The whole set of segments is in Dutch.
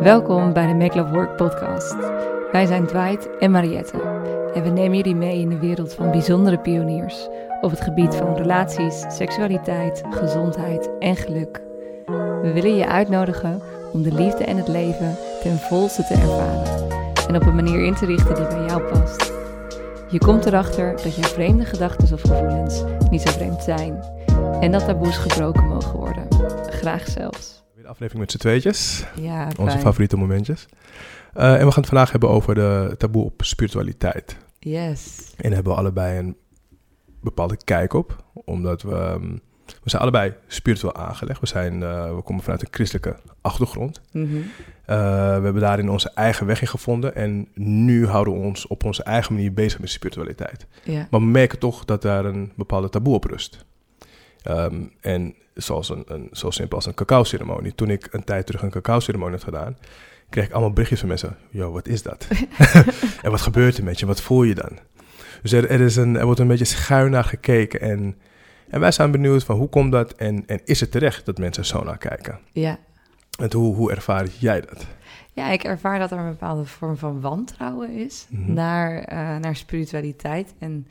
Welkom bij de Make Love Work podcast. Wij zijn Dwight en Mariette en we nemen jullie mee in de wereld van bijzondere pioniers op het gebied van relaties, seksualiteit, gezondheid en geluk. We willen je uitnodigen om de liefde en het leven ten volste te ervaren en op een manier in te richten die bij jou past. Je komt erachter dat je vreemde gedachten of gevoelens niet zo vreemd zijn en dat taboes gebroken mogen worden. Graag zelfs. Aflevering met z'n tweetjes, Ja, onze fijn. favoriete momentjes. Eh, en we gaan het vandaag hebben over de taboe op spiritualiteit. Yes. En hebben we allebei een bepaalde kijk op, omdat we, ehm, we zijn allebei spiritueel aangelegd. We, zijn, eh, we komen vanuit een christelijke achtergrond. Mhm. Eh, we hebben daarin onze eigen weg in gevonden en nu houden we ons op onze eigen manier bezig met spiritualiteit. Ja. Maar we merken toch dat daar een bepaalde taboe op rust. Ehm, en zoals een, een, zo simpel als een cacao-ceremonie. Toen ik een tijd terug een cacao-ceremonie had gedaan, kreeg ik allemaal berichtjes van mensen. Yo, wat is dat? en wat gebeurt er met je? Wat voel je dan? Dus er, er, is een, er wordt een beetje schuin naar gekeken. En, en wij zijn benieuwd van hoe komt dat? En, en is het terecht dat mensen zo naar kijken? Ja. En hoe, hoe ervaar jij dat? Ja, ik ervaar dat er een bepaalde vorm van wantrouwen is Mhm. naar, eh, naar spiritualiteit. En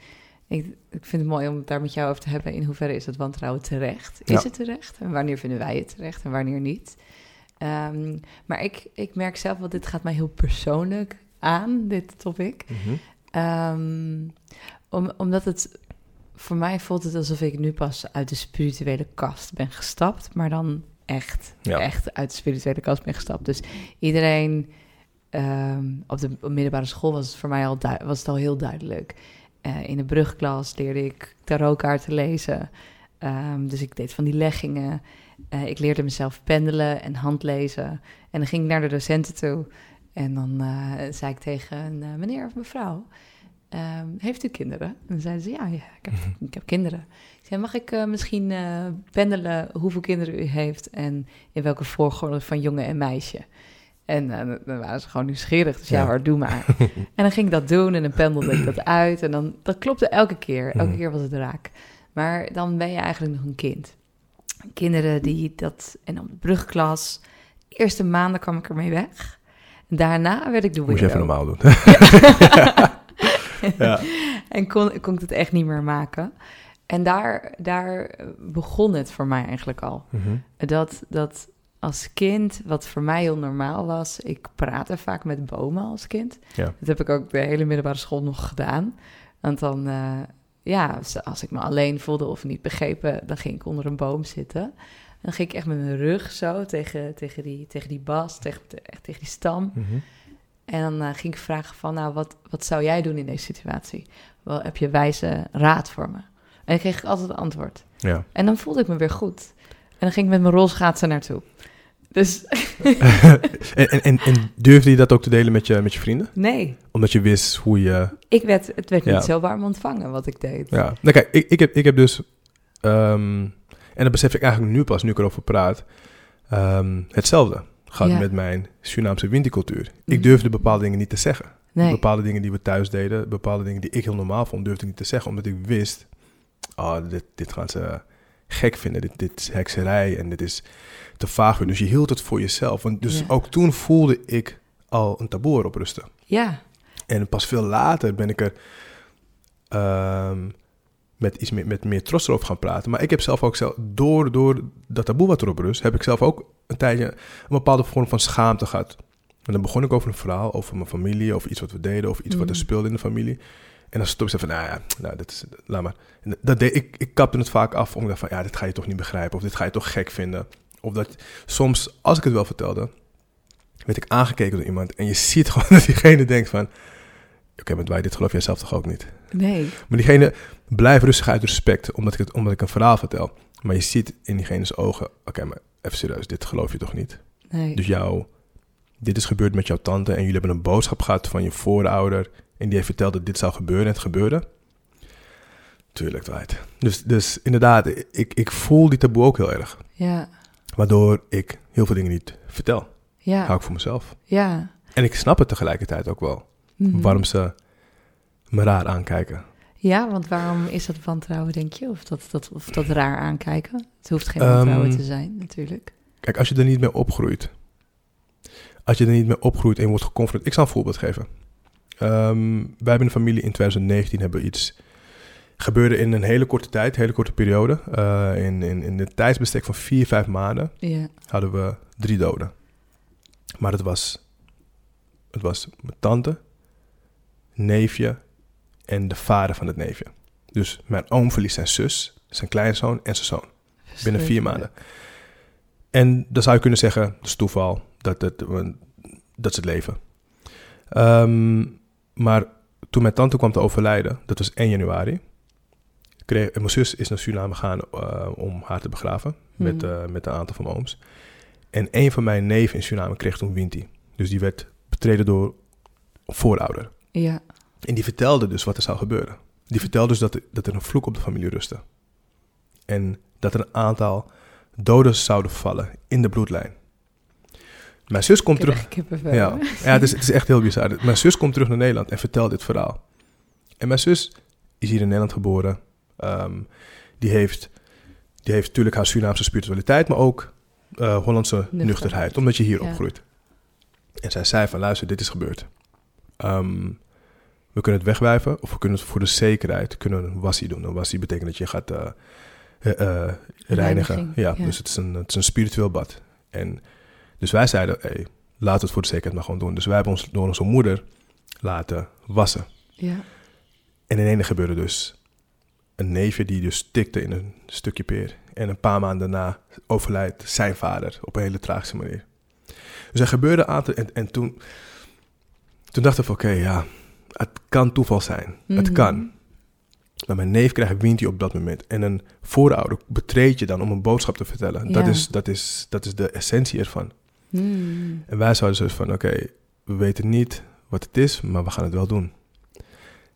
ik, ik vind het mooi om het daar met jou over te hebben. In hoeverre is dat wantrouwen terecht? Is Ja. het terecht? En wanneer vinden wij het terecht en wanneer niet? Ehm, maar ik, ik merk zelf, want dit gaat mij heel persoonlijk aan, dit topic. Ehm, om, omdat het voor mij voelt het alsof ik nu pas uit de spirituele kast ben gestapt, maar dan echt, Ja. echt uit de spirituele kast ben gestapt. Dus iedereen ehm, op de op middelbare school was het voor mij al, was het al heel duidelijk. Eh, in de brugklas leerde ik tarotkaarten lezen. Ehm, dus ik deed van die leggingen. Eh, ik leerde mezelf pendelen en handlezen. En dan ging ik naar de docenten toe. En dan eh, zei ik tegen een meneer of mevrouw... ehm, heeft u kinderen? En dan zeiden ze, ja, ja ik, heb, ik heb kinderen. Ik zei, mag ik misschien pendelen hoeveel kinderen u heeft... en in welke volgorde van jongen en meisje? En eh, dan waren ze gewoon nieuwsgierig. Dus ja, Ja. hoor, doe maar. en dan ging ik dat doen en dan pendelde ik dat uit. En dan, dat klopte elke keer. Elke Mhm. keer was het raak. Maar dan ben je eigenlijk nog een kind. Kinderen die dat... En dan de brugklas. De eerste maanden kwam ik ermee weg. En daarna werd ik de Moet je even normaal doen. ja. En kon, kon ik het echt niet meer maken. En daar, daar begon het voor mij eigenlijk al. Mhm. Dat, dat als kind, wat voor mij heel normaal was... Ik praatte vaak met bomen als kind. Ja. Dat heb ik ook de hele middelbare school nog gedaan. Want dan, eh, ja, als- ik me alleen voelde of niet begrepen... dan ging ik onder een boom zitten. Dan ging ik echt met mijn rug zo tegen, tegen, die, tegen die bas, tegen, echt tegen die stam... Mhm. En dan eh, ging ik vragen van, nou, wat, wat zou jij doen in deze situatie? Wel, heb je wijze raad voor me? En dan kreeg ik altijd een antwoord. Ja. En dan voelde ik me weer goed. En dan ging ik met mijn rolschaatsen naartoe. Dus en, en, en, durfde je dat ook te delen met je, met je vrienden? nee, Omdat je wist hoe je... ik werd, het werd Ja. niet zo warm ontvangen wat ik deed. Ja. Nou kijk, ik, ik, heb, ik heb dus... ehm, en dat besef ik eigenlijk nu pas, nu ik erover praat. ehm, hetzelfde gaat Ja. met mijn Surinaamse wintercultuur. Mhm. Ik durfde bepaalde dingen niet te zeggen. Nee, Bepaalde dingen die we thuis deden, bepaalde dingen die ik heel normaal vond, durfde ik niet te zeggen. Omdat ik wist, oh, dit, dit gaan ze gek vinden. Dit, dit is hekserij en dit is te vaag. Dus je hield het voor jezelf. Want dus Ja. ook toen voelde ik al een taboe erop rusten. ja, En pas veel later ben ik er ehm, met iets meer, met meer trots erover gaan praten. Maar ik heb zelf ook zelf, door, door dat taboe wat erop rust, heb ik zelf ook een tijdje een bepaalde vorm van schaamte gehad. En dan begon ik over een verhaal, over mijn familie, over iets wat we deden, of iets wat er Mhm. speelde in de familie. En dan stop ik zo van, nou ja, nou, dat is, laat maar. En dat deed, ik, ik kapte het vaak af, omdat van, ja, dit ga je toch niet begrijpen, of dit ga je toch gek vinden. Of dat soms, als ik het wel vertelde, werd ik aangekeken door iemand en je ziet gewoon dat diegene denkt van, oké, met wij, dit geloof jij zelf toch ook niet? nee, Maar diegene blijft rustig uit respect, omdat ik, het, omdat ik een verhaal vertel. Maar je ziet in diegene's ogen, oké, maar even serieus, dit geloof je toch niet? nee. Dus jou, dit is gebeurd met jouw tante en jullie hebben een boodschap gehad van je voorouder en die heeft verteld dat dit zou gebeuren en het gebeurde. Tuurlijk, Dwight. Dus, dus inderdaad, ik, ik voel die taboe ook heel erg. ja, Waardoor ik heel veel dingen niet vertel. ja, Hou ik voor mezelf. ja. En ik snap het tegelijkertijd ook wel. Mhm. Waarom ze me raar aankijken. Ja, want waarom is dat wantrouwen, denk je? Of dat, dat, of dat raar aankijken? Het hoeft geen Ehm, wantrouwen te zijn, natuurlijk. Kijk, als je er niet mee opgroeit. Als je er niet mee opgroeit en wordt geconfronteerd. Ik zal een voorbeeld geven. Ehm, wij hebben een familie in 2019 hebben iets gebeurde in een hele korte tijd, hele korte periode. Uh, in, in, in de tijdsbestek van vier, vijf maanden hadden we drie doden. Maar het was, het was mijn tante, neefje en de vader van het neefje. Dus mijn oom verliest zijn zus, zijn kleinzoon en zijn zoon. Binnen vier maanden. En dan zou je kunnen zeggen, dat is toeval, dat, het, dat is het leven. Ehm, maar toen mijn tante kwam te overlijden, dat was 1 januari, kreeg, mijn zus is naar Suriname gegaan uh, om haar te begraven, met, uh, met een aantal van mijn ooms. En een van mijn neven in Suriname kreeg toen Winti. Dus die werd betreden door een voorouder. Ja. En die vertelde dus wat er zou gebeuren. Die vertelde dus dat, dat er een vloek op de familie rustte. En dat er een aantal doden zouden vallen in de bloedlijn. Mijn zus komt terug. Ja, ja het, is, het is echt heel bizar. Mijn zus komt terug naar Nederland en vertelt dit verhaal. En mijn zus is hier in Nederland geboren. Um, die, heeft, die heeft natuurlijk haar Surinaamse spiritualiteit, maar ook uh, Hollandse Nuchter. nuchterheid, omdat je hier ja. opgroeit. En zij zei van, luister, dit is gebeurd. Um, we kunnen het wegwijven of we kunnen het voor de zekerheid kunnen een wassie doen. Een wassie betekent dat je gaat uh, uh, reinigen. Ja, ja, dus het is, een, het is een spiritueel bad. En dus wij zeiden, hey, laten we het voor de zekerheid maar gewoon doen. Dus wij hebben ons door onze moeder laten wassen. Ja. En in ene gebeurde dus een neefje die dus tikte in een stukje peer. En een paar maanden daarna overlijdt zijn vader op een hele tragische manier. Dus er gebeurde een aantal... En, en toen, toen dacht ik van, oké, ja, het kan toeval zijn. Mm -hmm. Het kan. Maar mijn neef krijgt wint op dat moment. En een voorouder betreed je dan om een boodschap te vertellen. Ja. Dat, is, dat, is, dat is de essentie ervan. Mm. En wij zouden dus van, oké, okay, we weten niet wat het is, maar we gaan het wel doen.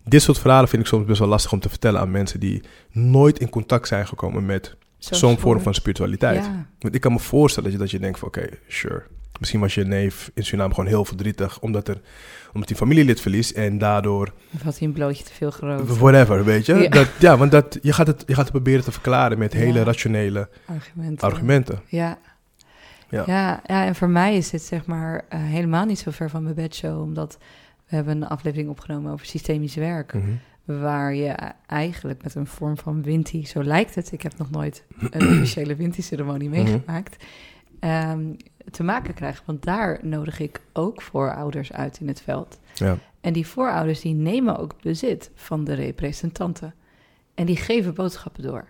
Dit soort verhalen vind ik soms best wel lastig om te vertellen aan mensen die nooit in contact zijn gekomen met zo'n zo vorm van spiritualiteit. Ja. Want ik kan me voorstellen dat je, dat je denkt van, oké, okay, sure. Misschien was je neef in Suriname gewoon heel verdrietig, omdat, er, omdat hij familielid verliest en daardoor... Of had hij een blootje te veel gerookt. Whatever, weet je. Ja, dat, ja want dat, je, gaat het, je gaat het proberen te verklaren met hele Ja. rationele argumenten. argumenten. Ja. Ja. Ja. Ja, en voor mij is dit zeg maar eh, helemaal niet zo ver van mijn bedshow, omdat we hebben een aflevering opgenomen over systemisch werk. Mhm. Waar je eigenlijk met een vorm van Winti, zo lijkt het, ik heb nog nooit een officiële Winti-ceremonie Mhm. meegemaakt, ehm, te maken krijgt. Want daar nodig ik ook voorouders uit in het veld. Ja. En die voorouders die nemen ook bezit van de representanten. En die geven boodschappen door.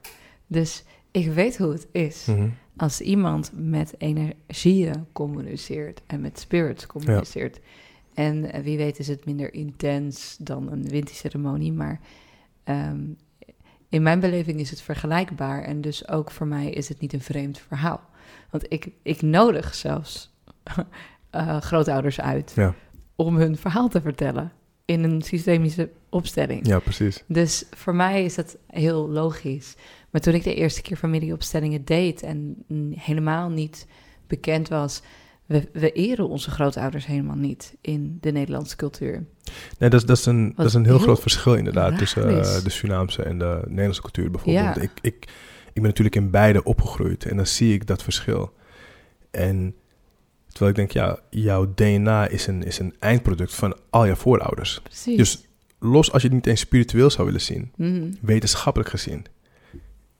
Dus ik weet hoe het is Mhm. Als iemand met energieën communiceert en met spirits communiceert. En eh, wie weet is het minder intens dan een winterceremonie, maar ehm, in mijn beleving is het vergelijkbaar en dus ook voor mij is het niet een vreemd verhaal. Want ik, ik nodig zelfs eh, grootouders uit Ja. om hun verhaal te vertellen in een systemische opstelling. ja, precies. Dus voor mij is dat heel logisch. Maar toen ik de eerste keer familieopstellingen deed en helemaal niet bekend was, we, we eren onze grootouders helemaal niet in de Nederlandse cultuur. Nee, dat is, dat is, een, dat is een heel, heel groot verschil inderdaad tussen eh, de Surinaamse en de Nederlandse cultuur bijvoorbeeld. Ja. Ik, ik, ik ben natuurlijk in beide opgegroeid en dan zie ik dat verschil. En terwijl ik denk, ja, jouw DNA is een, is een eindproduct van al je voorouders. Precies. Dus los als je het niet eens spiritueel zou willen zien, Mhm. wetenschappelijk gezien,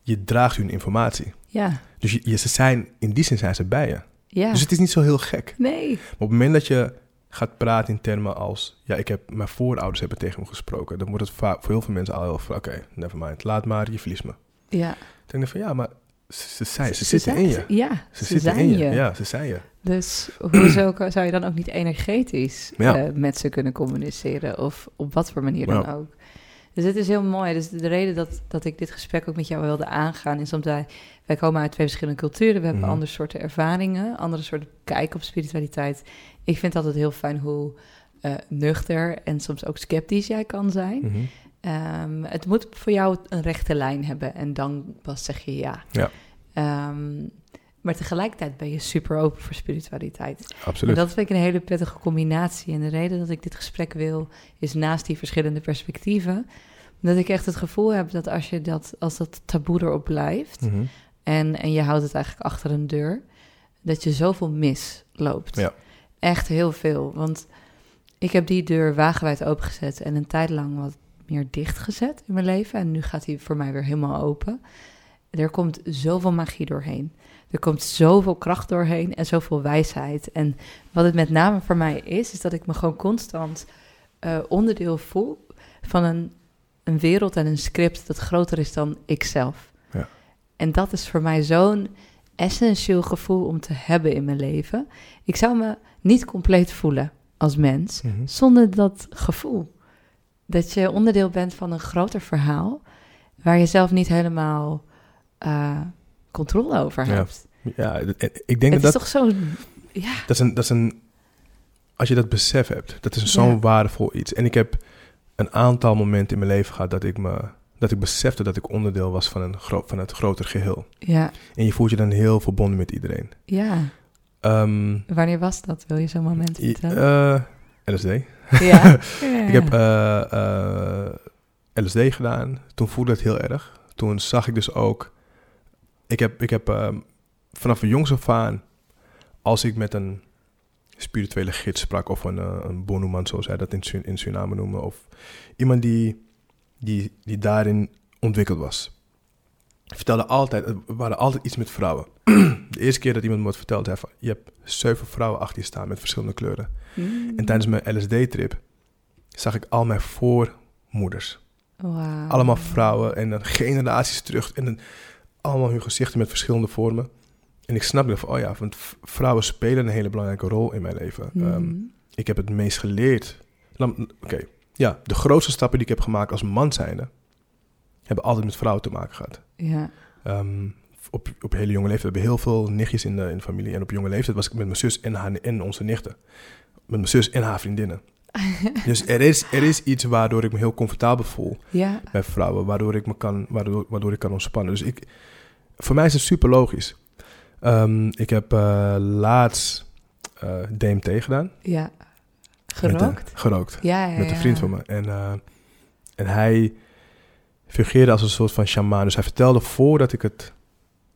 je draagt hun informatie. Ja, Dus je, je- ze zijn, in die zin zijn ze bij je. ja. Dus het is niet zo heel gek. Nee. Maar op het moment dat je gaat praten in termen als... Ja, ik heb, mijn voorouders hebben tegen me gesproken. Dan wordt het vaak voor heel veel mensen al heel van... Oké, never mind. Laat maar, je verliest me. Ja. Dan denk ik van ja, maar ze, ze, zijn, ze, zitten zijn- in je. Ja, Ze, zitten zijn in je. je. Ja, ze zijn je. Dus hoezo zou je dan ook niet energetisch Ja. eh, met ze kunnen communiceren? Of op wat voor manier dan Ja. ook? Dus het is heel mooi. Dus de reden dat, dat ik dit gesprek ook met jou wilde aangaan... is omdat wij, wij komen uit twee verschillende culturen. We hebben Mhm. andere soorten ervaringen, andere soorten kijk op spiritualiteit. Ik vind altijd heel fijn hoe eh, nuchter en soms ook sceptisch jij kan zijn. Mhm. Ehm, het moet voor jou een rechte lijn hebben en dan pas zeg je ja. Ja. Ehm, maar tegelijkertijd ben je super open voor spiritualiteit. Absoluut. En dat vind ik een hele prettige combinatie. En de reden dat ik dit gesprek wil, is naast die verschillende perspectieven, dat ik echt het gevoel heb dat als je dat, als dat taboe erop blijft Mhm. en, en je houdt het eigenlijk achter een deur, dat je zoveel misloopt. Ja. Echt heel veel. Want ik heb die deur wagenwijd opengezet en een tijd lang wat meer dichtgezet in mijn leven. En nu gaat hij voor mij weer helemaal open. Er komt zoveel magie doorheen. Er komt zoveel kracht doorheen en zoveel wijsheid. En wat het met name voor mij is, is dat ik me gewoon constant eh, onderdeel voel van een, een wereld en een script dat groter is dan ikzelf. Ja. En dat is voor mij zo'n essentieel gevoel om te hebben in mijn leven. Ik zou me niet compleet voelen als mens Mhm. zonder dat gevoel. Dat je onderdeel bent van een groter verhaal waar je zelf niet helemaal eh, controle over Ja. hebt. Ja, d- en ik denk Het dat is toch zo... Ja, dat is, een, dat is een... Als je dat besef hebt, dat is zo'n Ja. waardevol iets. En ik heb een aantal momenten in mijn leven gehad dat ik me... Dat ik besefte dat ik onderdeel was van, een gro- van het groter geheel. ja, En je voelt je dan heel verbonden met iedereen. ja. Ehm, Wanneer was dat? Wil je zo'n moment vertellen? eh, LSD. ja. Ik heb eh, eh, LSD gedaan. Toen voelde het heel erg. Toen zag ik dus ook... Ik heb, ik heb ehm, vanaf een jongs af aan... Als ik met een spirituele gids sprak... of een, een bonuman, zoals zij dat in, in Suriname noemen... of iemand die, die, die daarin ontwikkeld was... vertelde altijd... Er waren altijd iets met vrouwen. De eerste keer dat iemand me wat vertelde... zei van... Je hebt zeven vrouwen achter je staan met verschillende kleuren. Mm. En tijdens mijn LSD-trip zag ik al mijn voormoeders. Allemaal vrouwen en dan generaties terug. En dan allemaal hun gezichten met verschillende vormen. En ik snapte van, oh ja, want vrouwen spelen een hele belangrijke rol in mijn leven. Mhm. Ehm, ik heb het meest geleerd. Oké, ja, de grootste stappen die ik heb gemaakt als man zijnde... hebben altijd met vrouwen te maken gehad. ja. Ehm, op, op hele jonge leeftijd. We hebben heel veel nichtjes in de, in de familie. En op jonge leeftijd was ik met mijn zus en, haar, en onze nichten. Met mijn zus en haar vriendinnen. dus er is, er is iets waardoor ik me heel comfortabel voel ja. bij vrouwen. Waardoor ik, me kan, waardoor, waardoor ik kan ontspannen. Dus ik, voor mij is het super logisch. Ehm, ik heb eh, laatst eh, DMT gedaan. Ja. Met, eh, Gerookt? gerookt. ja, ja, Met een vriend van me. En, eh, en hij fungeerde als een soort van shamaan. Dus hij vertelde voordat ik het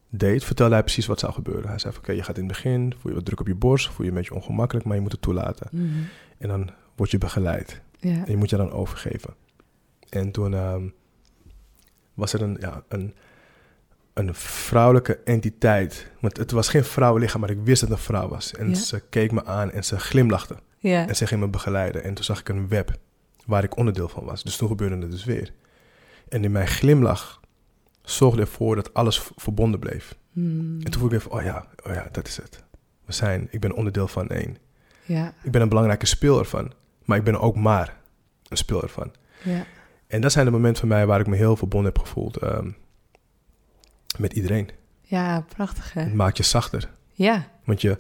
deed, vertelde hij precies wat zou gebeuren. Hij zei oké, je gaat in het begin, voel je wat druk op je borst, voel je een beetje ongemakkelijk, maar je moet het toelaten. Mhm. En dan word je begeleid. Ja. En je moet je dan overgeven. En toen ehm, was er een, ja, een, een vrouwelijke entiteit. Want het was geen vrouwenlichaam, maar ik wist dat het een vrouw was. En Ja. ze keek me aan en ze glimlachte. ja. En ze ging me begeleiden. En toen zag ik een web waar ik onderdeel van was. Dus toen gebeurde het dus weer. En in mijn glimlach zorgde ervoor dat alles verbonden bleef. Mm. En toen voelde ik even, oh ja, oh ja, dat is het. We zijn, ik ben onderdeel van één. Ja, Ik ben een belangrijke speel ervan. Maar ik ben ook maar een speel ervan. ja. En dat zijn de momenten voor mij waar ik me heel verbonden heb gevoeld. ehm, met iedereen. Ja, prachtig hè? Het maakt je zachter. Ja, Want je,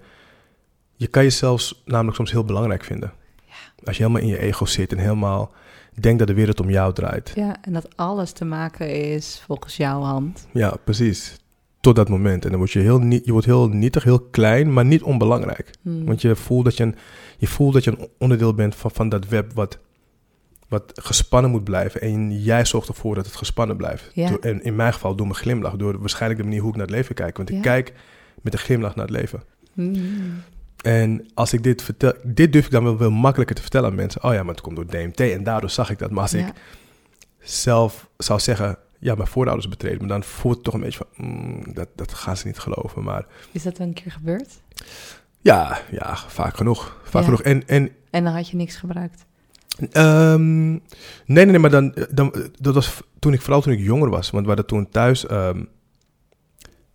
je kan jezelf namelijk soms heel belangrijk vinden. Als je helemaal in je ego zit en helemaal denkt dat de wereld om jou draait. ja, en dat alles te maken is volgens jouw hand. Ja, precies. Tot dat moment. En dan word je heel, je wordt heel nietig, heel klein, maar niet onbelangrijk. Mm. Want je voelt dat je een, je voelt dat je een onderdeel bent van, van dat web wat, wat gespannen moet blijven. En jij zorgt ervoor dat het gespannen blijft. Ja. Door- en in mijn geval door mijn glimlach. Door waarschijnlijk de manier hoe ik naar het leven kijk. Want ik kijk met een glimlach naar het leven. Mm. En als ik dit vertel, dit durf ik dan wel, wel makkelijker te vertellen aan mensen. Oh ja, maar het komt door DMT en daardoor zag ik dat. Maar als Ja. ik zelf zou zeggen, ja, mijn voorouders betreden me, dan voelt het toch een beetje van, mm, dat, dat gaan ze niet geloven. Maar Is dat een keer gebeurd? ja, ja, vaak genoeg. Vaak Ja. genoeg. En, en En dan had je niks gebruikt? Ehm, nee, nee, nee, maar dan, dan, dat was toen ik, vooral toen ik jonger was. Want we hadden toen thuis ehm,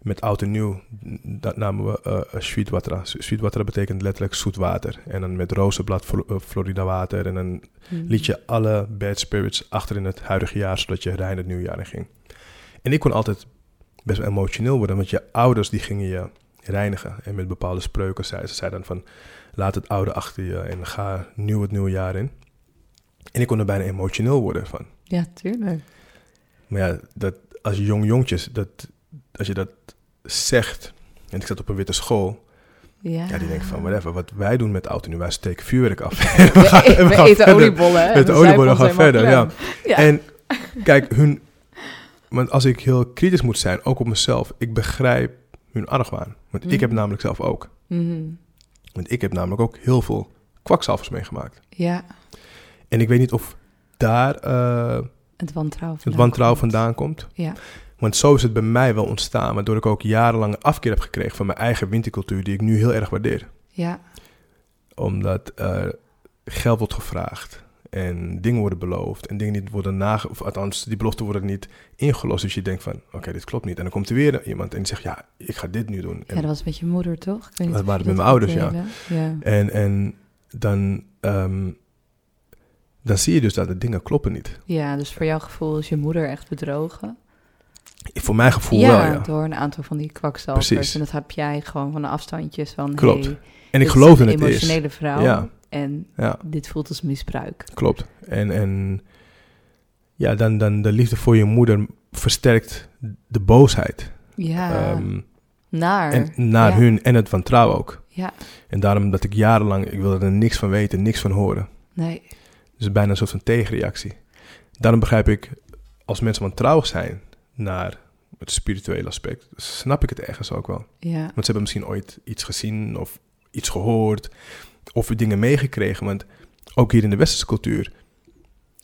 met oud en nieuw, dat namen we eh sweet water. Sweet water betekent letterlijk zoet water. En dan met rozenblad eh, Florida water. En dan Mm. liet je alle bad spirits achter in het huidige jaar, zodat je rein het nieuwjaar in ging. En ik kon altijd best wel emotioneel worden, want je ouders die gingen je reinigen. En met bepaalde spreuken zeiden ze zeiden dan van, laat het oude achter je en ga nieuw het nieuwe jaar in. En ik kon er bijna emotioneel worden van. Ja, tuurlijk. Maar ja, dat, als jong jongjes, dat, als je dat zegt, en ik zat op een witte school, Ja, ja, die denken van, whatever, wat wij doen met en nieuw, wij steken vuurwerk af. We, we gaan, we we gaan eten verder. oliebollen. Met de oliebollen gaan verder, ja. En kijk, hun, want als ik heel kritisch moet zijn, ook op mezelf, ik begrijp hun argwaan. Want Mhm. ik heb het namelijk zelf ook. Mhm. Want ik heb namelijk ook heel veel kwakzalvers meegemaakt. Ja, En ik weet niet of daar eh, het wantrouwen het vandaan wantrouwen komt. vandaan komt. Ja, Want zo is het bij mij wel ontstaan, waardoor ik ook jarenlang afkeer heb gekregen van mijn eigen wintercultuur, die ik nu heel erg waardeer. ja, Omdat eh, geld wordt gevraagd en dingen worden beloofd en dingen niet worden nage... Of althans, die beloften worden niet ingelost. Dus je denkt van, oké, dit klopt niet. En dan komt er weer iemand en die zegt, ja, ik ga dit nu doen. ja, dat was met je moeder, toch? Ik weet niet Dat waren met mijn ouders, ja. ja. en, en dan, ehm, dan zie je dus dat de dingen kloppen niet. Ja, dus voor jouw gevoel is je moeder echt bedrogen. Voor mijn gevoel ja, wel, ja. door een aantal van die kwakzalvers. Precies. En dat heb jij gewoon van de afstandjes van... Klopt. Hey, En ik is geloofde een het eerst. emotionele vrouw. Ja. En Ja. dit voelt als misbruik. Klopt. En, en ja, dan, dan de liefde voor je moeder versterkt de boosheid. Ja, Ehm, naar. en naar ja. hun en het wantrouwen ook. Ja, En daarom dat ik jarenlang, ik wilde er niks van weten, niks van horen. nee. Dus bijna een soort van tegenreactie. Daarom begrijp ik, als mensen wantrouwig zijn naar het spirituele aspect, snap ik het ergens ook wel. Ja, Want ze hebben misschien ooit iets gezien of iets gehoord of dingen meegekregen. Want ook hier in de westerse cultuur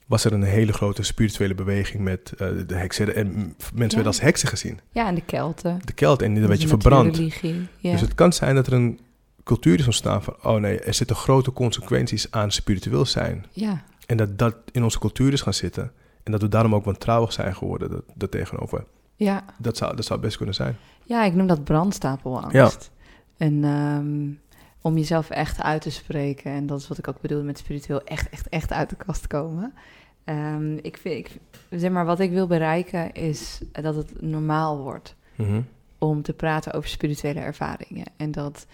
was er een hele grote spirituele beweging met eh, de heksen. En mensen werden als heksen gezien. ja en de Kelten. De kelt en dan werd je is een verbrand. natuurreligie. Ja. Dus het kan zijn dat er een cultuur is ontstaan van... oh nee, er zitten grote consequenties aan spiritueel zijn. ja, En dat dat in onze cultuur is gaan zitten. En dat we daarom ook wantrouwig zijn geworden dat, dat tegenover. ja. Dat zou, dat zou best kunnen zijn. ja, ik noem dat brandstapelangst. Ja. En ehm, om jezelf echt uit te spreken. En dat is wat ik ook bedoel met spiritueel echt, echt, echt uit de kast komen. Ehm, ik vind, ik, zeg maar, wat ik wil bereiken is dat het normaal wordt. Mhm. om te praten over spirituele ervaringen. En dat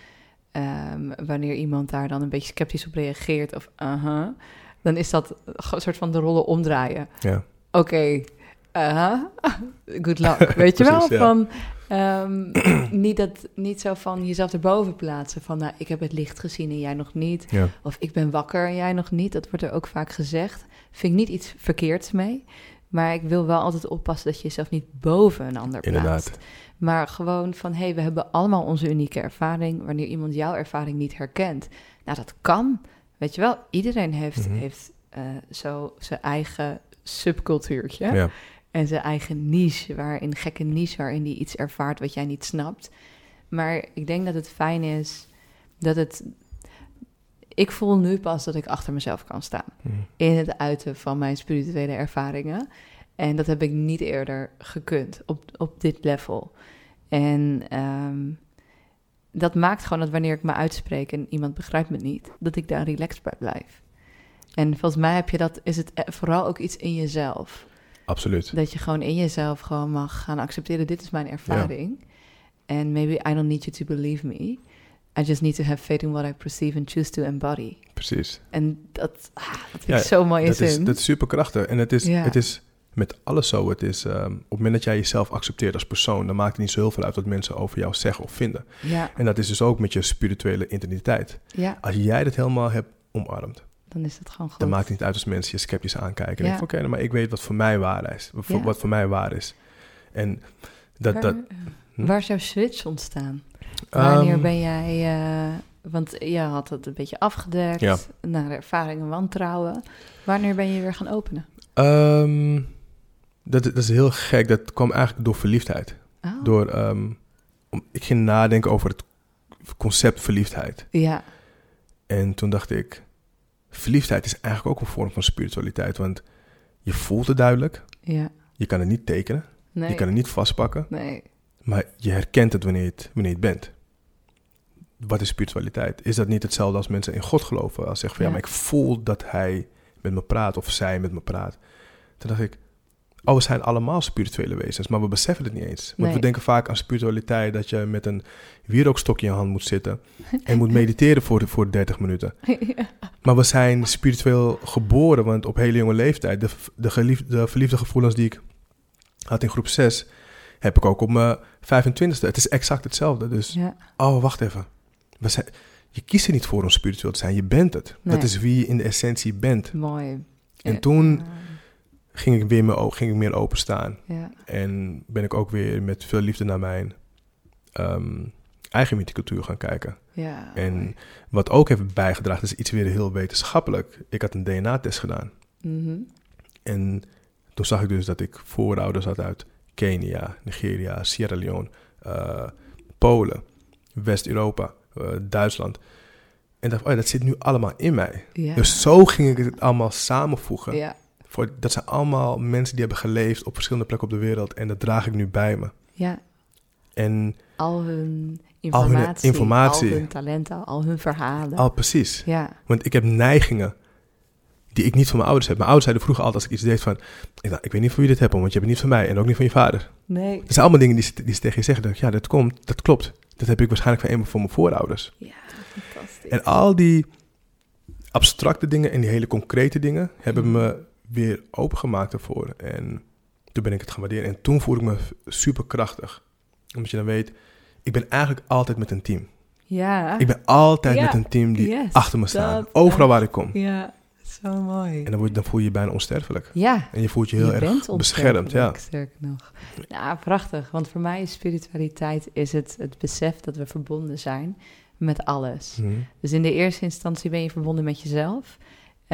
ehm, wanneer iemand daar dan een beetje sceptisch op reageert of uh dan is dat een soort van de rollen omdraaien. Ja. Oké, uh good luck. Weet je wel? Precies. Van, ehm, niet, dat, niet zo van jezelf erboven plaatsen. Van nou, ik heb het licht gezien en jij nog niet. Ja. Of ik ben wakker en jij nog niet. Dat wordt er ook vaak gezegd. Vind ik niet iets verkeerds mee. Maar ik wil wel altijd oppassen dat je jezelf niet boven een ander plaatst. Inderdaad. Maar gewoon van, hé, hey, we hebben allemaal onze unieke ervaring. Wanneer iemand jouw ervaring niet herkent. Nou, dat kan. Weet je wel, iedereen heeft, Mhm. heeft eh, zo zijn eigen subcultuurtje. Ja. En zijn eigen niche, waarin gekke niche waarin hij iets ervaart wat jij niet snapt. Maar ik denk dat het fijn is dat het... Ik voel nu pas dat ik achter mezelf kan staan Mhm. in het uiten van mijn spirituele ervaringen. En dat heb ik niet eerder gekund op, op dit level. En ehm, dat maakt gewoon dat wanneer ik me uitspreek en iemand begrijpt me niet, dat ik daar relaxed bij blijf. En volgens mij heb je dat, is het eh, vooral ook iets in jezelf. Absoluut. Dat je gewoon in jezelf gewoon mag gaan accepteren, dit is mijn ervaring. En maybe I don't need you to believe me. I just need to have faith in what I perceive and choose to embody. Precies. En dat, ah, dat vind Ja, ik zo mooi Dat is, dat is superkrachtig. En het is, het is met alles zo. Het is, ehm, op het moment dat jij jezelf accepteert als persoon, dan maakt het niet zo heel veel uit wat mensen over jou zeggen of vinden. Ja, En dat is dus ook met je spirituele identiteit. ja, Als jij dat helemaal hebt omarmd, dan is dat gewoon goed. dan maakt het niet uit als mensen je sceptisch aankijken. Ja. oké, nou, maar ik weet wat voor mij waar is. Wat, voor- wat voor mij waar is. En dat... waar, dat hm? waar jouw switch ontstaan? Wanneer ehm, ben jij... eh, want je had het een beetje afgedekt, naar ervaring en wantrouwen. Wanneer ben je weer gaan openen? ehm, dat, dat is heel gek. Dat kwam eigenlijk door verliefdheid. Oh. Door, ehm, om, ik ging nadenken over het concept verliefdheid. Ja, En toen dacht ik, verliefdheid is eigenlijk ook een vorm van spiritualiteit. Want je voelt het duidelijk. ja. Je kan het niet tekenen. Nee, Je kan het niet vastpakken. nee. Maar je herkent het wanneer je het, wanneer je het bent. Wat is spiritualiteit? Is dat niet hetzelfde als mensen in God geloven? Als zeggen van ja, Ja. maar ik voel dat hij met me praat of zij met me praat. Toen dacht ik, oh, we zijn allemaal spirituele wezens, maar we beseffen het niet eens. Want Nee. we denken vaak aan spiritualiteit dat je met een wierookstokje in je hand moet zitten en moet mediteren voor, voor 30 minuten. ja. Maar we zijn spiritueel geboren, want op hele jonge leeftijd, de, de, geliefde, de verliefde gevoelens die ik had in groep 6, heb ik ook op mijn 25ste. Het is exact hetzelfde. Dus, ja. oh, wacht even. We zijn, je kiest er niet voor om spiritueel te zijn, je bent het. Nee. Dat is wie je in de essentie bent. Mooi. En toen ging ik weer meer, ging ik meer openstaan. Ja, En ben ik ook weer met veel liefde naar mijn ehm, eigen mythicultuur gaan kijken. Ja. En wat ook heeft bijgedragen, is iets weer heel wetenschappelijk. Ik had een DNA-test gedaan. Mhm. En toen zag ik dus dat ik voorouders had uit Kenia, Nigeria, Sierra Leone, eh, Polen, West-Europa, eh, Duitsland. En dacht, oh ja, dat zit nu allemaal in mij. ja. Dus zo ging ik het allemaal samenvoegen. ja. Voor, dat zijn allemaal mensen die hebben geleefd op verschillende plekken op de wereld. En dat draag ik nu bij me. ja, En al hun Al hun informatie, al hun talenten, al hun verhalen. al precies. Ja, Want ik heb neigingen die ik niet van mijn ouders heb. Mijn ouders zeiden vroeger altijd als ik iets deed van... Ik, ik weet niet van wie dit hebt, want je hebt het niet van mij en ook niet van je vader. nee. Dat zijn allemaal dingen die, ze- die ze tegen je zeggen. Dat ja, dat komt, dat klopt. Dat heb ik waarschijnlijk van een van mijn voorouders. Ja, fantastisch. En al die abstracte dingen en die hele concrete dingen... hebben me weer opengemaakt ervoor. En toen ben ik het gaan waarderen. En toen voelde ik me super krachtig. Omdat je dan weet... Ik ben eigenlijk altijd met een team. ja, Ik ben altijd Ja, met een team die yes, achter me staan. Overal waar ik kom. ja, zo mooi. En dan, word, dan voel je je bijna onsterfelijk. Ja, En je voelt je heel erg beschermd. Ja. Sterker nog. Ja, prachtig. Want voor mij is spiritualiteit is het, het besef dat we verbonden zijn met alles. Mhm. Dus in de eerste instantie ben je verbonden met jezelf.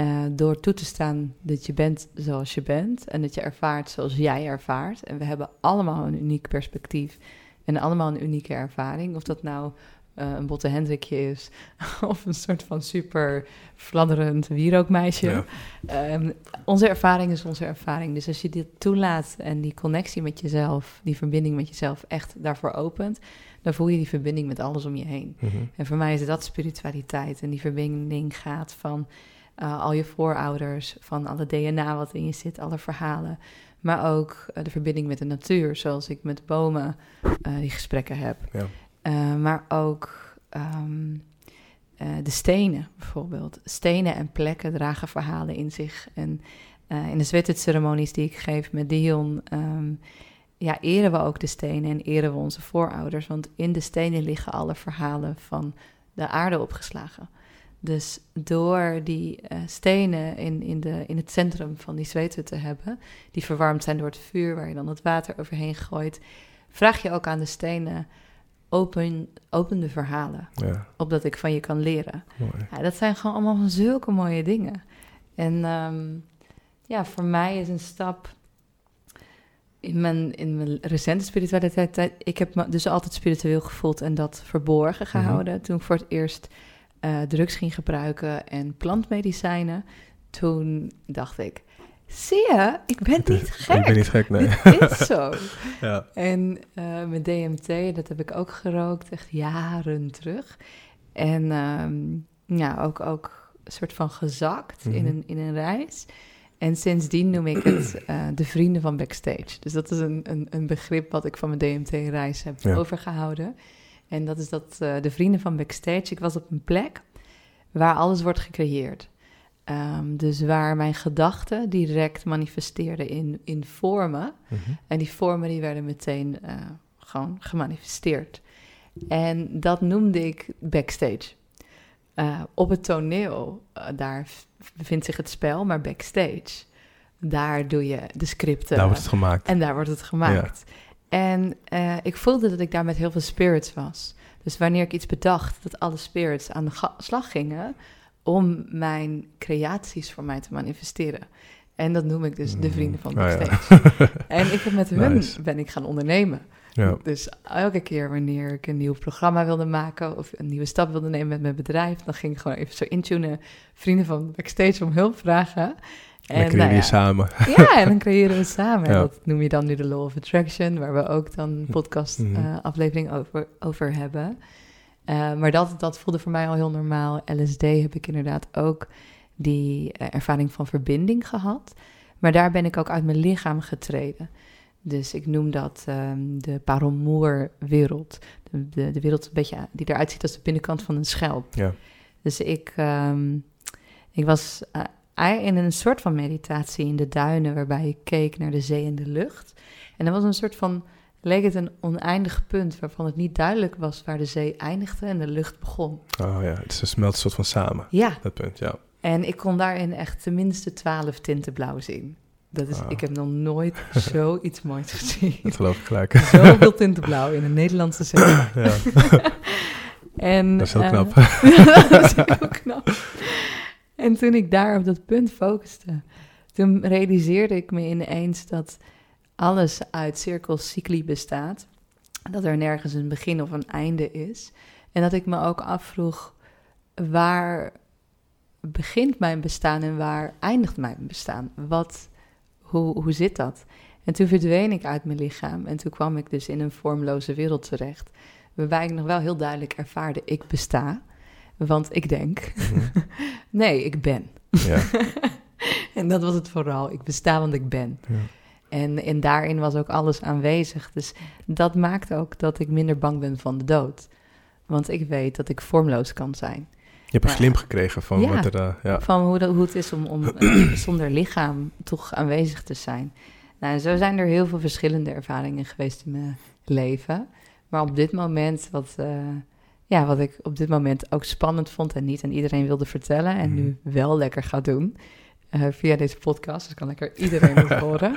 Eh, door toe te staan dat je bent zoals je bent. En dat je ervaart zoals jij ervaart. En we hebben allemaal een uniek perspectief. En allemaal een unieke ervaring. Of dat nou eh, een botte Hendrikje is. Of een soort van super fladderend wierookmeisje. Ja. Ehm, onze ervaring is onze ervaring. Dus als je dit toelaat en die connectie met jezelf, die verbinding met jezelf echt daarvoor opent, dan voel je die verbinding met alles om je heen. Mhm. En voor mij is dat spiritualiteit. En die verbinding gaat van eh, al je voorouders, van alle DNA wat in je zit, alle verhalen. Maar ook eh, de verbinding met de natuur, zoals ik met bomen eh, die gesprekken heb. Ja. Maar ook ehm, eh, de stenen bijvoorbeeld. Stenen en plekken dragen verhalen in zich. En in de zwetetceremonies die ik geef met Dion... ehm, ja, eren we ook de stenen en eren we onze voorouders. Want in de stenen liggen alle verhalen van de aarde opgeslagen. Dus door die eh, stenen in, in, de, in het centrum van die zweten te hebben... die verwarmd zijn door het vuur waar je dan het water overheen gooit... vraag je ook aan de stenen open, open de verhalen, ja, opdat ik van je kan leren. Ja, dat zijn gewoon allemaal van zulke mooie dingen. En ehm, ja, voor mij is een stap in mijn, in mijn recente spiritualiteit. tijd- Ik heb me dus altijd spiritueel gevoeld en dat verborgen Mhm. gehouden. Toen ik voor het eerst eh, drugs ging gebruiken en plantmedicijnen, toen dacht ik: zie je, ik ben niet gek. Ik ben niet gek, nee. Dit is zo. Ja. En eh, met DMT, dat heb ik ook gerookt, echt jaren terug. En ehm, ja, ook, ook een soort van gezakt in, Mhm. een, in een reis. En sindsdien noem ik het eh, de vrienden van backstage. Dus dat is een, een, een begrip wat ik van mijn DMT-reis heb Ja. overgehouden. En dat is dat eh, de vrienden van backstage. Ik was op een plek waar alles wordt gecreëerd. Ehm, dus waar mijn gedachten direct manifesteerden in, in vormen. Mhm. En die vormen die werden meteen eh, gewoon gemanifesteerd. En dat noemde ik backstage. Eh, op het toneel, daar bevindt zich het spel, maar backstage, daar doe je de scripten. Daar wordt het gemaakt. En daar wordt het gemaakt. En eh, ik voelde dat ik daar met heel veel spirits was. Dus wanneer ik iets bedacht, dat alle spirits aan de slag gingen om mijn creaties voor mij te manifesteren. En dat noem ik dus de vrienden van Ah, ja. backstage. En ik heb met hun Nice. ben ik gaan ondernemen. Ja. Dus elke keer wanneer ik een nieuw programma wilde maken of een nieuwe stap wilde nemen met mijn bedrijf, dan ging ik gewoon even zo intunen, vrienden van backstage om hulp vragen. En dan nou je ja, samen. ja, en dan creëren we samen. Ja. dat noem je dan nu de Law of Attraction, waar we ook dan een Mhm. podcast-aflevering over, over hebben. Eh, maar dat, dat voelde voor mij al heel normaal. LSD heb ik inderdaad ook die eh, ervaring van verbinding gehad. Maar daar ben ik ook uit mijn lichaam getreden. Dus ik noem dat ehm, de paramour-wereld. De, de, de wereld een beetje, die eruit ziet als de binnenkant van een schelp. Ja. Dus ik, ehm, ik was eh, in een soort van meditatie in de duinen, waarbij ik keek naar de zee en de lucht. En er was een soort van, leek het een oneindig punt waarvan het niet duidelijk was waar de zee eindigde en de lucht begon. Oh ja, het is een smelt soort van samen. Ja, Dat punt, ja. en ik kon daarin echt tenminste twaalf tinten blauw zien. Dat is, Wauw. ik heb nog nooit zoiets moois gezien. Dat geloof ik gelijk. Zoveel tinten blauw in een Nederlandse zee. ja. En, Dat is heel eh, knap. dat is heel knap. En toen ik daar op dat punt focuste, toen realiseerde ik me ineens dat alles uit cirkels cycli bestaat. Dat er nergens een begin of een einde is. En dat ik me ook afvroeg, waar begint mijn bestaan en waar eindigt mijn bestaan? Wat, hoe, hoe zit dat? En toen verdween ik uit mijn lichaam en toen kwam ik dus in een vormloze wereld terecht. Waarbij ik nog wel heel duidelijk ervaarde, ik besta, want ik denk. Mhm. nee, ik ben. Ja. En dat was het vooral, ik besta want ik ben. Ja. En, en daarin was ook alles aanwezig. Dus dat maakt ook dat ik minder bang ben van de dood. Want ik weet dat ik vormloos kan zijn. Je hebt een glimp gekregen van Ja. wat er... eh, ja. Van hoe, hoe het is om, om eh, zonder lichaam toch aanwezig te zijn. Nou, en zo zijn er heel veel verschillende ervaringen geweest in mijn leven. Maar op dit moment, wat, eh, ja, wat ik op dit moment ook spannend vond en niet aan iedereen wilde vertellen. En nu wel lekker ga doen eh, via deze podcast. Dus kan lekker iedereen het horen.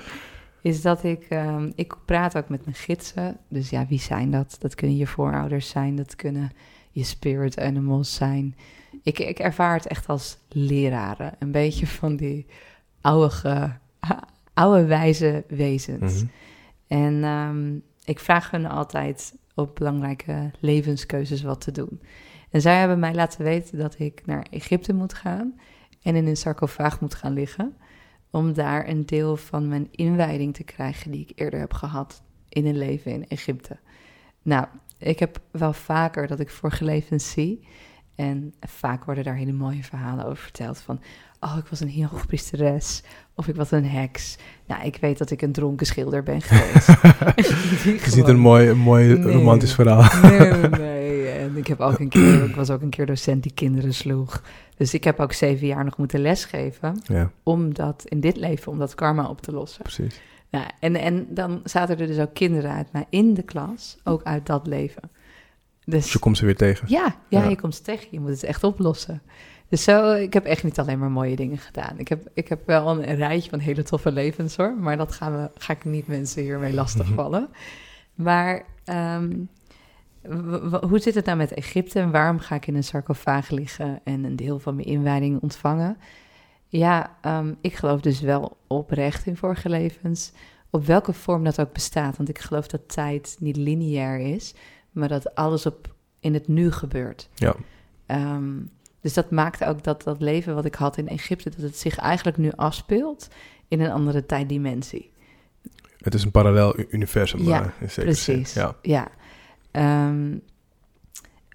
Is dat ik, ehm, ik praat ook met mijn gidsen. Dus ja, wie zijn dat? Dat kunnen je voorouders zijn, dat kunnen je spirit animals zijn. Ik, ik ervaar het echt als leraren. Een beetje van die oude, oude wijze wezens. Mhm. En ehm, ik vraag hun altijd op belangrijke levenskeuzes wat te doen. En zij hebben mij laten weten dat ik naar Egypte moet gaan en in een sarcofaag moet gaan liggen. Om daar een deel van mijn inwijding te krijgen die ik eerder heb gehad in een leven in Egypte. Nou, ik heb wel vaker dat ik vorige levens zie. En vaak worden daar hele mooie verhalen over verteld. Van, oh, ik was een heel hoogpriesteres. Of ik was een heks. Nou, ik weet dat ik een dronken schilder ben geweest. Die Het is niet gewoon- een mooi, een mooi Nee. romantisch verhaal. Nee, nee, nee. En ik heb ook een keer, ik was ook een keer docent die kinderen sloeg. Dus ik heb ook zeven jaar nog moeten lesgeven. Ja, Om dat in dit leven, om dat karma op te lossen. precies. Nou, en, en dan zaten er dus ook kinderen uit mij in de klas, ook uit dat leven. Dus Dus je komt ze weer tegen. ja, ja, Ja. je komt ze tegen. Je moet het echt oplossen. Dus zo, ik heb echt niet alleen maar mooie dingen gedaan. Ik heb, ik heb wel een rijtje van hele toffe levens hoor. Maar dat gaan we, ga ik niet mensen hiermee lastigvallen. Maar ehm, w- w- hoe zit het nou met Egypte? En waarom ga ik in een sarcofaag liggen en een deel van mijn inwijding ontvangen? Ja, ehm, ik geloof dus wel oprecht in vorige levens. Op welke vorm dat ook bestaat. Want ik geloof dat tijd niet lineair is, maar dat alles op, in het nu gebeurt. Ja. Ehm, dus dat maakt ook dat dat leven wat ik had in Egypte, dat het zich eigenlijk nu afspeelt in een andere tijddimensie. Het is een parallel universum. Ja, eh, in zekere zin. Precies. Ja. Ja. Ehm,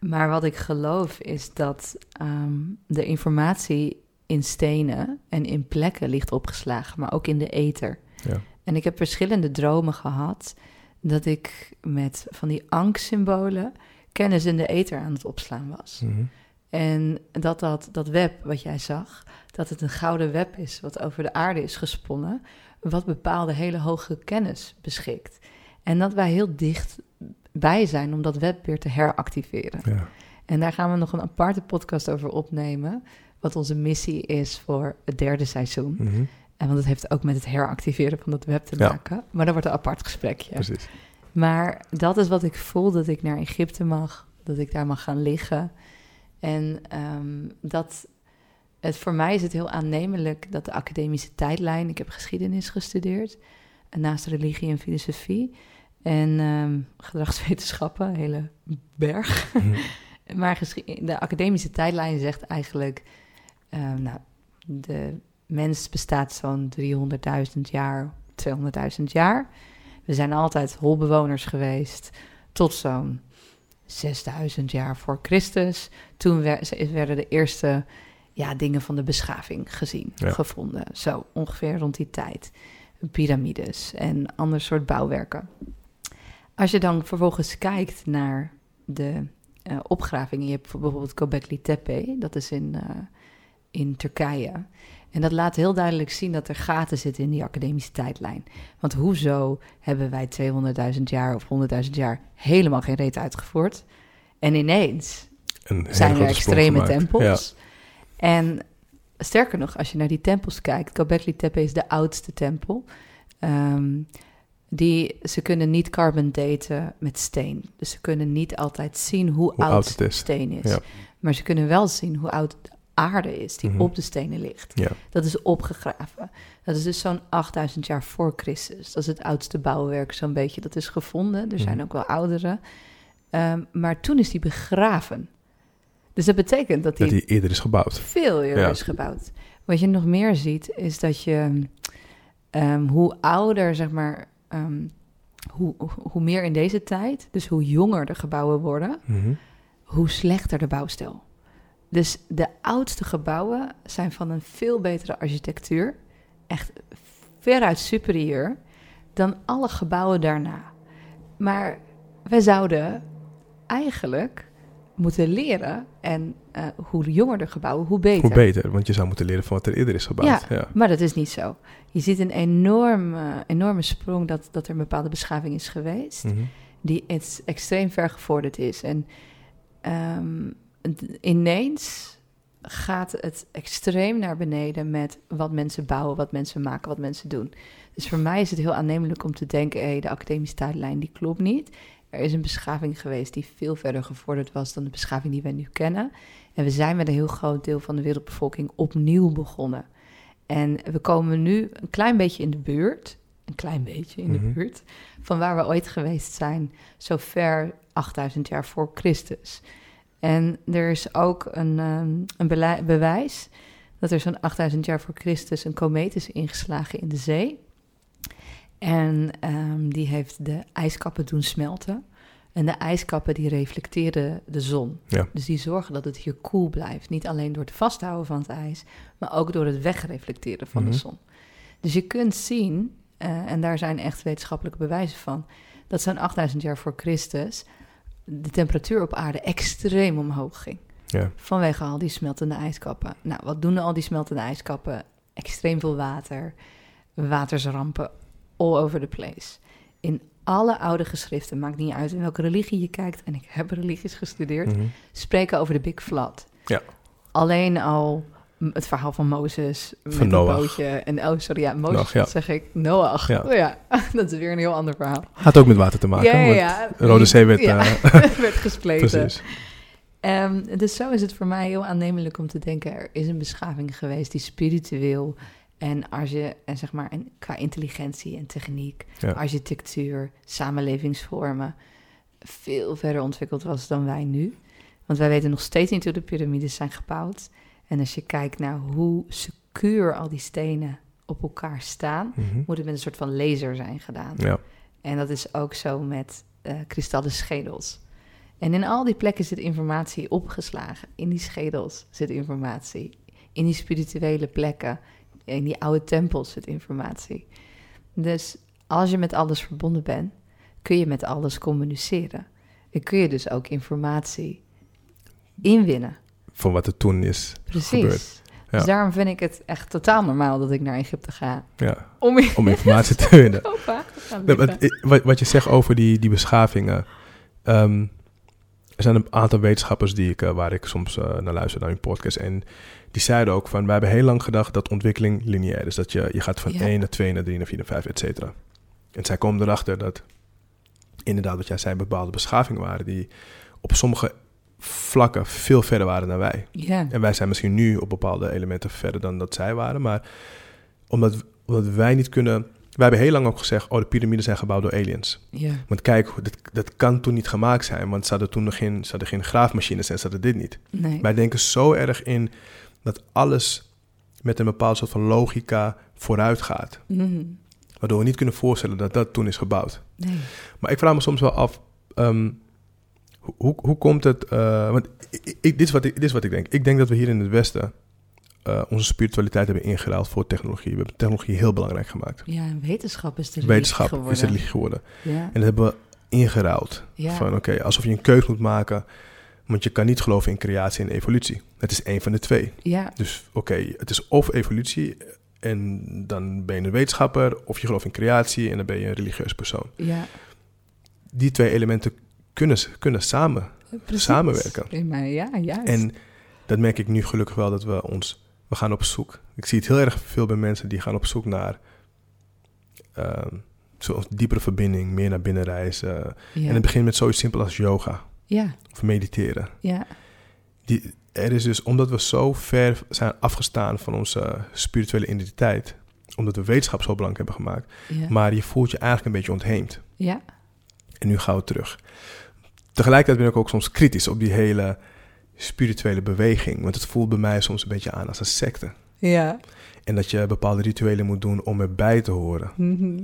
maar wat ik geloof is dat ehm, de informatie in stenen en in plekken ligt opgeslagen, maar ook in de ether. Ja. En ik heb verschillende dromen gehad dat ik met van die angstsymbolen kennis in de ether aan het opslaan was. Mhm. En dat, dat dat web wat jij zag, dat het een gouden web is wat over de aarde is gesponnen, wat bepaalde hele hoge kennis beschikt. En dat wij heel dicht bij zijn om dat web weer te heractiveren. Ja. En daar gaan we nog een aparte podcast over opnemen, wat onze missie is voor het derde seizoen. Mhm. En want het heeft ook met het heractiveren van dat web te Ja. maken. Maar dat wordt een apart gesprekje. Precies. Maar dat is wat ik voel, dat ik naar Egypte mag, dat ik daar mag gaan liggen. En ehm, dat het, voor mij is het heel aannemelijk dat de academische tijdlijn, ik heb geschiedenis gestudeerd, naast religie en filosofie en ehm, gedragswetenschappen, een hele berg. Mhm. Maar de academische tijdlijn zegt eigenlijk, ehm, nou, de mens bestaat zo'n 300.000 jaar, 200.000 jaar. We zijn altijd holbewoners geweest tot zo'n 6000 jaar voor Christus. Toen wer- werden de eerste ja, dingen van de beschaving gezien, Ja. gevonden. Zo ongeveer rond die tijd. Piramides en ander soort bouwwerken. Als je dan vervolgens kijkt naar de eh, opgravingen. Je hebt bijvoorbeeld Göbekli Tepe, dat is in, eh, in Turkije. En dat laat heel duidelijk zien dat er gaten zitten in die academische tijdlijn. Want hoezo hebben wij 200.000 jaar of 100.000 jaar helemaal geen reet uitgevoerd? En ineens Een zijn er extreme tempels. En sterker nog, als je naar die tempels kijkt, Göbekli Tepe is de oudste tempel. Ehm, Die, ze kunnen niet carbon daten met steen. Dus ze kunnen niet altijd zien hoe, Hoe oud, oud het is. steen is. Ja. Maar ze kunnen wel zien hoe oud aarde is die Mhm. op de stenen ligt. Ja. Dat is opgegraven. Dat is dus zo'n 8000 jaar voor Christus. Dat is het oudste bouwwerk zo'n beetje. Dat is gevonden. Er zijn Mhm. ook wel oudere. Ehm, maar toen is die begraven. Dus dat betekent dat Dat die die eerder is gebouwd. veel eerder Ja. is gebouwd. Wat je nog meer ziet, is dat je ehm, hoe ouder, zeg maar, ehm, hoe, hoe- hoe meer in deze tijd, dus hoe jonger de gebouwen worden, Mhm. hoe slechter de bouwstijl. Dus de oudste gebouwen zijn van een veel betere architectuur, echt veruit superieur dan alle gebouwen daarna. Maar wij zouden eigenlijk moeten leren en eh, hoe jonger de gebouwen, hoe beter. Hoe beter, want je zou moeten leren van wat er eerder is gebouwd. Ja, Ja. maar dat is niet zo. Je ziet een enorme, enorme sprong dat, dat er een bepaalde beschaving is geweest, Mhm. die extreem ver gevorderd is. En ehm, ineens gaat het extreem naar beneden met wat mensen bouwen, wat mensen maken, wat mensen doen. Dus voor mij is het heel aannemelijk om te denken, hé, de academische tijdlijn die klopt niet. Er is een beschaving geweest die veel verder gevorderd was dan de beschaving die wij nu kennen. En we zijn met een heel groot deel van de wereldbevolking opnieuw begonnen. En we komen nu een klein beetje in de buurt, een klein beetje in de Mhm. buurt, van waar we ooit geweest zijn, zo ver 8000 jaar voor Christus. En er is ook een, ehm, een bewijs dat er zo'n 8000 jaar voor Christus een komeet is ingeslagen in de zee. En ehm, die heeft de ijskappen doen smelten. En de ijskappen die reflecteren de zon. Ja. Dus die zorgen dat het hier koel blijft. Niet alleen door het vasthouden van het ijs, maar ook door het wegreflecteren van Mhm. de zon. Dus je kunt zien, eh, en daar zijn echt wetenschappelijke bewijzen van, dat zo'n 8000 jaar voor Christus de temperatuur op aarde extreem omhoog ging. Ja. Vanwege al die smeltende ijskappen. Nou, wat doen al die smeltende ijskappen? Extreem veel water, watersrampen, all over the place. In alle oude geschriften, maakt niet uit in welke religie je kijkt, en ik heb religies gestudeerd, Mhm. spreken over de Big Flood. Ja. Alleen al het verhaal van Mozes met een bootje. En oh, sorry, ja, Mozes, ja. zeg ik? Noach. Ja. Oh ja, dat is weer een heel ander verhaal. Had ook met water te maken. ja, ja, Rode Zee werd... Eh, werd gespleten. precies. Ehm, dus zo is het voor mij heel aannemelijk om te denken... er is een beschaving geweest die spiritueel... en, als je, en zeg maar, en qua intelligentie en techniek... Architectuur, samenlevingsvormen... veel verder ontwikkeld was dan wij nu. Want wij weten nog steeds niet hoe de piramides zijn gebouwd. En als je kijkt naar hoe secuur al die stenen op elkaar staan... Mhm. moet het met een soort van laser zijn gedaan. Ja. En dat is ook zo met eh, kristallen schedels. En in al die plekken zit informatie opgeslagen. In die schedels zit informatie. In die spirituele plekken, in die oude tempels zit informatie. Dus als je met alles verbonden bent, kun je met alles communiceren. En kun je dus ook informatie inwinnen. Van wat er toen is Precies. gebeurd. Ja. Dus daarom vind ik het echt totaal normaal dat ik naar Egypte ga. Ja. Om, Om informatie te Nee, wat, wat, wat je zegt over die, die beschavingen. ehm, er zijn een aantal wetenschappers die ik, eh, waar ik soms eh, naar luister, naar hun podcast. En die zeiden ook van, wij hebben heel lang gedacht dat ontwikkeling lineair is. Dat je, je gaat van Ja. 1 naar 2 naar 3 naar 4 naar 5, et cetera. En zij komen erachter dat inderdaad wat jij zei, bepaalde beschavingen waren die op sommige vlakken veel verder waren dan wij. Ja, En wij zijn misschien nu op bepaalde elementen verder dan dat zij waren. Maar omdat, omdat wij niet kunnen... Wij hebben heel lang ook gezegd... oh, de piramides zijn gebouwd door aliens. ja, Want kijk, dat, dat kan toen niet gemaakt zijn... want ze hadden toen nog geen, ze hadden geen graafmachines en ze hadden dit niet. nee. Wij denken zo erg in dat alles met een bepaald soort van logica vooruit gaat. Mhm. Waardoor we niet kunnen voorstellen dat dat toen is gebouwd. Nee. Maar ik vraag me soms wel af... ehm, hoe, hoe, komt het... eh, want ik, ik- dit, is wat ik, dit is wat ik denk. Ik denk dat we hier in het Westen... eh, onze spiritualiteit hebben ingeruild voor technologie. We hebben technologie heel belangrijk gemaakt. Ja, en wetenschap is de religie Wetenschap geworden. is religie geworden. Ja, En dat hebben we ingeruild. ja. Van oké, alsof je een keuze moet maken. Want je kan niet geloven in creatie en evolutie. Het is één van de twee. ja, Dus oké, het is of evolutie en dan ben je een wetenschapper. Of je gelooft in creatie en dan ben je een religieus persoon. ja. Die twee elementen kunnen, kunnen samen. Precies. Samenwerken. In mij, ja, juist. En dat merk ik nu gelukkig wel dat we ons... We gaan op zoek. Ik zie het heel erg veel bij mensen die gaan op zoek naar... ehm, zo'n diepere verbinding, meer naar binnen reizen. Ja. En het begint met zoiets simpel als yoga ja, of mediteren. ja, Die, er is dus, omdat we zo ver zijn afgestaan van onze spirituele identiteit, omdat we wetenschap zo belangrijk hebben gemaakt, ja. maar je voelt je eigenlijk een beetje ontheemd. ja. En nu gaan we terug. Tegelijkertijd ben ik ook soms kritisch op die hele spirituele beweging, want het voelt bij mij soms een beetje aan als een secte. ja. En dat je bepaalde rituelen moet doen om erbij te horen. Mhm.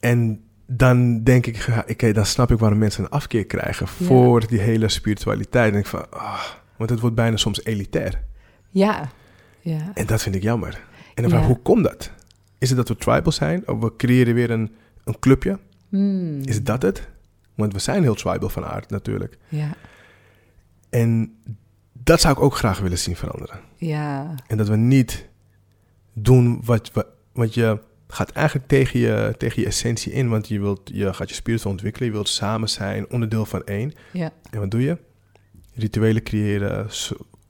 En dan denk ik, oké, dan snap ik waarom mensen een afkeer krijgen Ja. voor die hele spiritualiteit. En denk ik van, ah, want het wordt bijna soms elitair. ja, ja. En dat vind ik jammer. En dan vraag ik, Ja. hoe komt dat? Is het dat we tribal zijn? Of we creëren weer een, een clubje? Hmm. Is dat het? Want we zijn heel tribal van aard natuurlijk. Ja, En dat zou ik ook graag willen zien veranderen. ja, En dat we niet doen wat we... Want je gaat eigenlijk tegen je, tegen je essentie in. Want je, wilt, je gaat je spirit ontwikkelen. Je wilt samen zijn, onderdeel van één. ja, En wat doe je? Rituelen creëren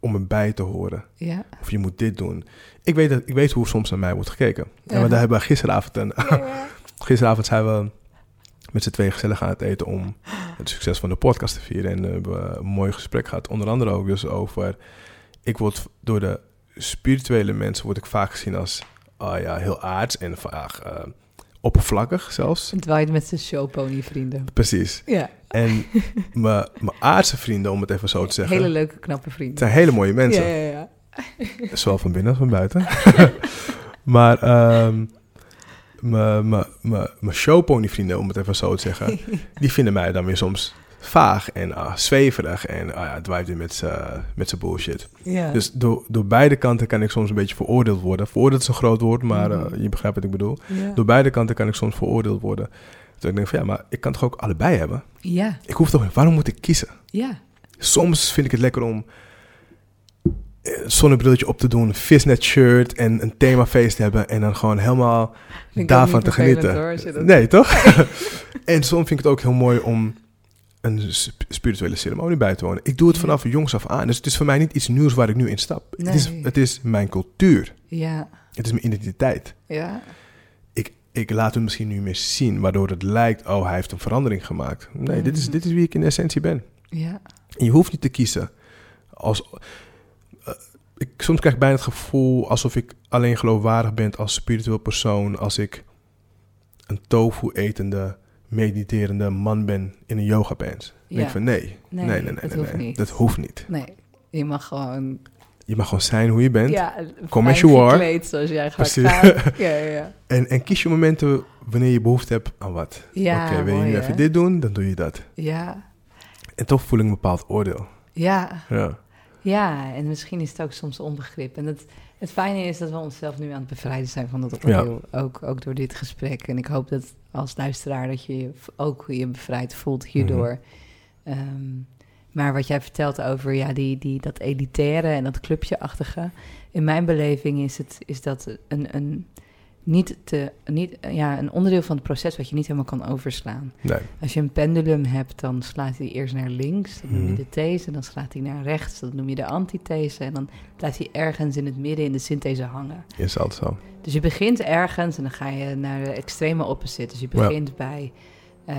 om erbij te horen. ja. Of je moet dit doen. Ik weet, dat, ik weet hoe soms naar mij wordt gekeken. En Ja. daar hebben we gisteravond... Een, gisteravond zijn we met z'n tweeën gezellig aan het eten... om het succes van de podcast te vieren. En eh, we hebben een mooi gesprek gehad. Onder andere ook dus over... Ik word door de spirituele mensen... word ik vaak gezien als... Oh ja, heel aards en vaak eh, oppervlakkig zelfs. Het waait met zijn showpony vrienden. Precies. Ja, En mijn aardse vrienden, om het even zo te zeggen... hele leuke, knappe Het vrienden. zijn hele mooie mensen. Ja, ja, ja. Zowel van binnen als van buiten. maar ehm, mijn- showpony-vrienden, om het even zo te zeggen, die vinden mij dan weer soms vaag en ah, zweverig en ah, ja, met z'n bullshit. Dus door, door beide kanten kan ik soms een beetje veroordeeld worden. Veroordeeld is een groot woord, maar eh, Mhm. je begrijpt wat ik bedoel. Door beide kanten kan ik soms veroordeeld worden. Dus ik denk van ja, maar ik kan toch ook allebei hebben? ja, Ik hoef toch, waarom moet ik kiezen? ja, Soms vind ik het lekker om eh, zonnebrilletje op te doen, visnet shirt en een themafeest te hebben en dan gewoon helemaal daarvan te genieten. hoor, Nee, toch? en soms vind ik het ook heel mooi om een sp- spirituele ceremonie bij te wonen. Ik doe het Ja. vanaf jongs af aan, dus het is voor mij niet iets nieuws waar ik nu in stap. Het, is, Nee. het is mijn cultuur, Ja, het is mijn identiteit. ja, Ik, ik laat het misschien nu meer zien, waardoor het lijkt, oh, hij heeft een verandering gemaakt. Nee, dit, is, Mhm. dit is wie ik in essentie ben. ja, En je hoeft niet te kiezen. Als, eh, ik, soms krijg ik bijna het gevoel alsof ik alleen geloofwaardig ben als spiritueel persoon als ik een tofu-etende, mediterende man ben in een yoga pants. Dan denk Ja. ik van nee, Nee, nee, nee, nee, dat nee, hoeft nee. niet. dat hoeft niet. nee. Je mag gewoon... Je mag gewoon zijn hoe je bent Ja, you are. gekleed zoals jij gaat. Ja, ja, ja. en, en kies je momenten wanneer je behoefte hebt aan wat. Ja, Oké, wil je nu even dit doen, dan doe je dat. Ja, En toch voel ik een bepaald oordeel. ja, Ja, ja. En misschien is het ook soms onbegrip. En het, het fijne is dat we onszelf nu aan het bevrijden zijn van dat Ja. oordeel. Ook, ook door dit gesprek. En ik hoop dat als luisteraar dat je je ook je bevrijd voelt hierdoor. Mhm. Ehm, maar wat jij vertelt over ja, die, die, dat elitaire en dat clubje-achtige. In mijn beleving is, het, is dat een, een, niet te, niet, ja, een onderdeel van het proces wat je niet helemaal kan overslaan. nee. Als je een pendulum hebt, dan slaat hij eerst naar links, dat noem je Mhm. de these, dan slaat hij naar rechts, dat noem je de antithese, en dan blijft hij ergens in het midden in de synthese hangen. Is altijd zo. Dus je begint ergens en dan ga je naar de extreme opposite. Dus je Ja. begint bij eh,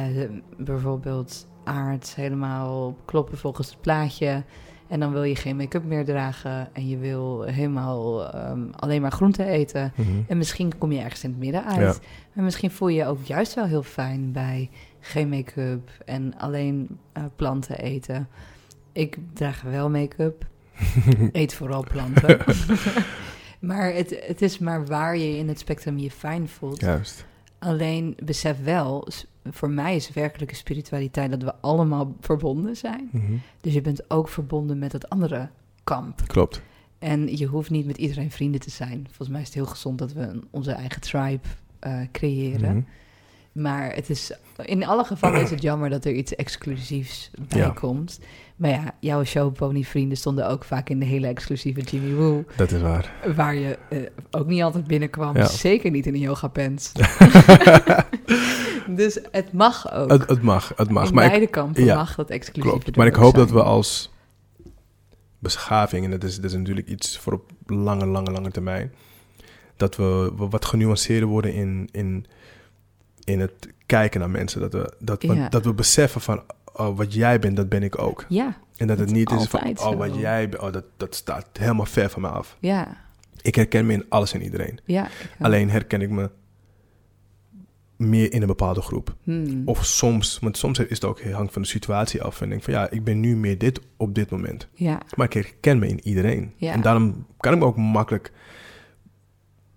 bijvoorbeeld aard, helemaal kloppen volgens het plaatje. En dan wil je geen make-up meer dragen en je wil helemaal ehm, alleen maar groente eten. Mhm. En misschien kom je ergens in het midden uit. Ja. Maar misschien voel je je ook juist wel heel fijn bij geen make-up en alleen eh, planten eten. Ik draag wel make-up, eet vooral planten. maar het, het is maar waar je in het spectrum je fijn voelt. Juist. Alleen besef wel, voor mij is werkelijke spiritualiteit dat we allemaal verbonden zijn. Mhm. Dus je bent ook verbonden met het andere kamp. Klopt. En je hoeft niet met iedereen vrienden te zijn. Volgens mij is het heel gezond dat we onze eigen tribe eh, creëren. Mhm. Maar het is, in alle gevallen is het jammer dat er iets exclusiefs bij Ja. komt. Maar ja, jouw showpony vrienden stonden ook vaak in de hele exclusieve Jimmy Woo. Dat is waar. Waar je eh, ook niet altijd binnenkwam. Ja. Zeker niet in een yoga pants. dus het mag ook. Het, het mag, het mag. in Maar ik, beide kampen ja, mag dat klopt. er Maar ik hoop dat we als beschaving, en dat is, dat is natuurlijk iets voor op lange, lange, lange termijn, dat we, we wat genuanceerder worden in, in in het kijken naar mensen. Dat we, dat, Ja. dat we beseffen van, oh, wat jij bent, dat ben ik ook. Ja, En dat het Dat niet is van, oh, zo. wat jij bent, oh, dat, dat staat helemaal ver van me af. ja, Ik herken me in alles en iedereen. ja. Alleen herken ik me meer in een bepaalde groep. Hmm. Of soms, want soms is het ook hangt van de situatie af. En denk van ja, ik ben nu meer dit op dit moment. Ja, Maar ik herken me in iedereen. Ja. En daarom kan ik me ook makkelijk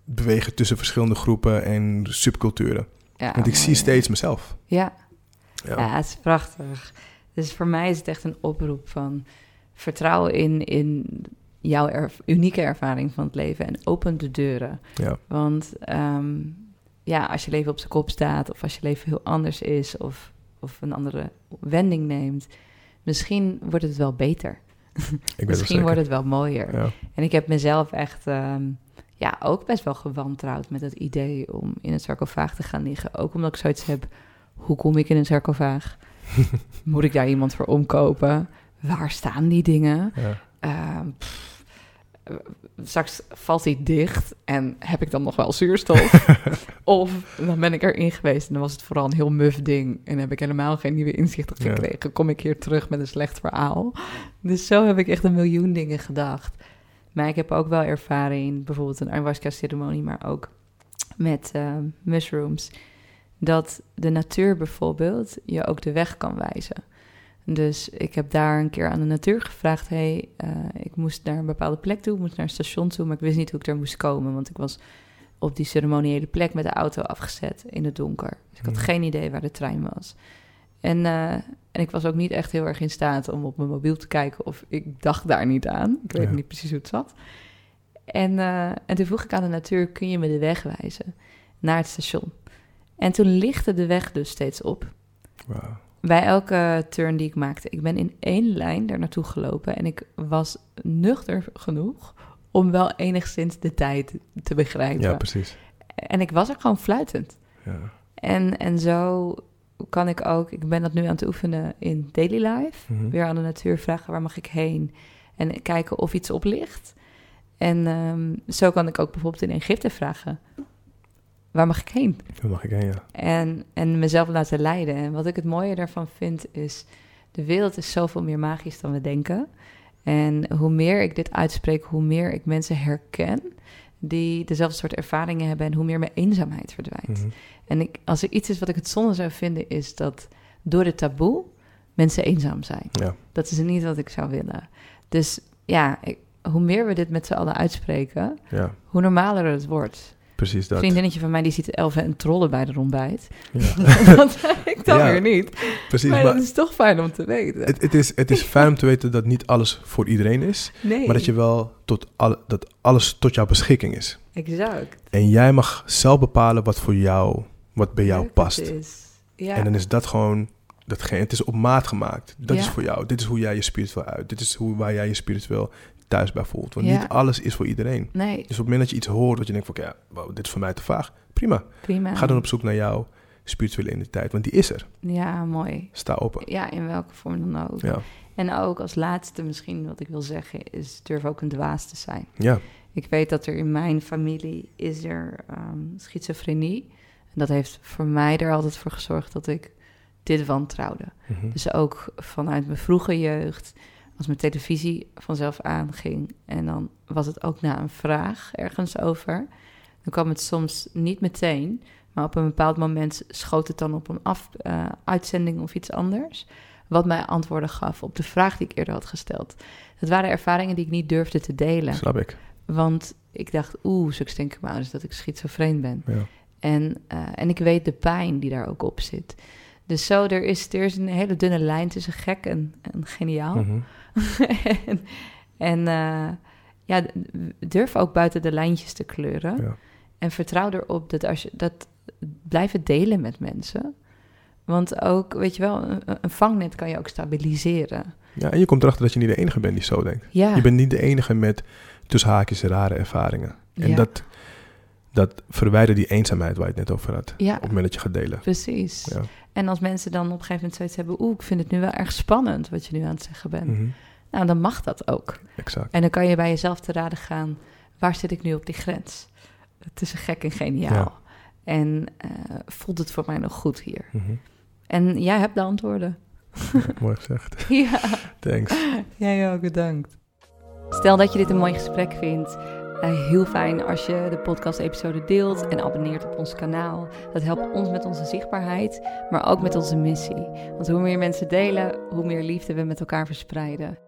bewegen tussen verschillende groepen en subculturen. Ja Want ik mooi, zie steeds mezelf. Ja, Ja. Ja, het is prachtig. Dus voor mij is het echt een oproep van vertrouwen in, in jouw unieke ervaring van het leven en open de deuren. ja. Want ehm, ja, als je leven op zijn kop staat of als je leven heel anders is of, of een andere wending neemt, misschien wordt het wel beter. Ik misschien wordt het wel mooier. Ja. En ik heb mezelf echt ehm, ja, ook best wel gewantrouwd met het idee om in een sarcofaag te gaan liggen. Ook omdat ik zoiets heb, hoe kom ik in een sarcofaag? Moet ik daar iemand voor omkopen? Waar staan die dingen? Ja. Ehm, pff, eh, straks valt hij dicht en heb ik dan nog wel zuurstof? of dan ben ik erin geweest en dan was het vooral een heel muf ding en heb ik helemaal geen nieuwe inzichten Ja. gekregen. Kom ik hier terug met een slecht verhaal? Dus zo heb ik echt een miljoen dingen gedacht. Maar ik heb ook wel ervaring, bijvoorbeeld een ayahuasca-ceremonie, maar ook met ehm, mushrooms, dat de natuur bijvoorbeeld je ook de weg kan wijzen. Dus ik heb daar een keer aan de natuur gevraagd: hey, eh, ik moest naar een bepaalde plek toe, ik moest naar een station toe, maar ik wist niet hoe ik daar moest komen, want ik was op die ceremoniële plek met de auto afgezet in het donker. Dus ik had Mhm. geen idee waar de trein was. En, eh, en ik was ook niet echt heel erg in staat om op mijn mobiel te kijken of ik dacht daar niet aan. Ik weet Ja. niet precies hoe het zat. En, eh, en toen vroeg ik aan de natuur, kun je me de weg wijzen naar het station? En toen lichtte de weg dus steeds op. Wauw. Bij elke turn die ik maakte. Ik ben in één lijn daar naartoe gelopen en ik was nuchter genoeg om wel enigszins de tijd te begrijpen. ja, precies. en ik was er gewoon fluitend. Ja. En, en zo kan ik ook, ik ben dat nu aan het oefenen in daily life. Mhm. Weer aan de natuur vragen waar mag ik heen en kijken of iets oplicht. En ehm, zo kan ik ook bijvoorbeeld in Egypte vragen, waar mag ik heen? Daar mag ik heen, ja. En, en mezelf laten leiden. En wat ik het mooie daarvan vind is, de wereld is zoveel meer magisch dan we denken. En hoe meer ik dit uitspreek, hoe meer ik mensen herken die dezelfde soort ervaringen hebben en hoe meer mijn eenzaamheid verdwijnt. Mhm. En ik, als er iets is wat ik het zonde zou vinden, is dat door het taboe mensen eenzaam zijn. Ja. Dat is niet wat ik zou willen. Dus ja, ik- hoe meer we dit met z'n allen uitspreken, ja, hoe normaler het wordt. Precies dat. Een vriendinnetje van mij die ziet elfen en trollen bij de ontbijt. Ja. dat ik dan Ja. weer niet. precies, maar maar dat is toch fijn om te weten. het, het, is, het is fijn om te weten dat niet alles voor iedereen is. nee, Maar dat je wel tot alle, dat alles tot jouw beschikking is. exact. En jij mag zelf bepalen wat voor jou, wat bij jou Leuk past. het is. Ja. En dan is dat gewoon, datgene, het is op maat gemaakt. Dat Ja. is voor jou. Dit is hoe jij je spiritueel uit. Dit is hoe, waar jij je spiritueel thuis bij voelt. Want Ja. niet alles is voor iedereen. nee, Dus op het moment dat je iets hoort wat je denkt van, ja, wow, dit is voor mij te vaag. Prima. prima. Ga dan op zoek naar jouw spirituele identiteit. Want die is er. Ja, mooi. Sta open. Ja, in welke vorm dan ook. Ja. En ook als laatste misschien wat ik wil zeggen is durf ook een dwaas te zijn. Ja. Ik weet dat er in mijn familie is er ehm, schizofrenie. En dat heeft voor mij er altijd voor gezorgd dat ik dit wantrouwde. Mhm. Dus ook vanuit mijn vroege jeugd, als mijn televisie vanzelf aanging en dan was het ook na een vraag ergens over, dan kwam het soms niet meteen, maar op een bepaald moment schoot het dan op een af, eh, uitzending of iets anders, wat mij antwoorden gaf op de vraag die ik eerder had gesteld. Dat waren ervaringen die ik niet durfde te delen, Snap ik. want ik dacht, oeh, zo denken mijn ouders dat ik schizofreen ben. Ja. En, eh, en ik weet de pijn die daar ook op zit. Dus zo, er is, er is een hele dunne lijn tussen gek en, en geniaal. Mhm. en en eh, ja, durf ook buiten de lijntjes te kleuren. Ja. En vertrouw erop dat als je dat blijven delen met mensen. Want ook, weet je wel, een, een vangnet kan je ook stabiliseren. ja, en je komt erachter dat je niet de enige bent die zo denkt. Ja, Je bent niet de enige met tussen haakjes rare ervaringen. En Ja. dat, dat verwijdert die eenzaamheid waar je het net over had. ja Op het moment dat je gaat delen. precies. Ja. En als mensen dan op een gegeven moment zoiets hebben... oeh, ik vind het nu wel erg spannend wat je nu aan het zeggen bent. Mhm. Nou, dan mag dat ook. Exact. En dan kan je bij jezelf te raden gaan, waar zit ik nu op die grens? Tussen gek en geniaal. Ja. En eh, voelt het voor mij nog goed hier? Mhm. En jij hebt de antwoorden. Mooi gezegd. ja, Thanks. jij ook, bedankt. Stel dat je dit een mooi gesprek vindt. Eh, heel fijn als je de podcast-episode deelt en abonneert op ons kanaal. Dat helpt ons met onze zichtbaarheid, maar ook met onze missie. Want hoe meer mensen delen, hoe meer liefde we met elkaar verspreiden.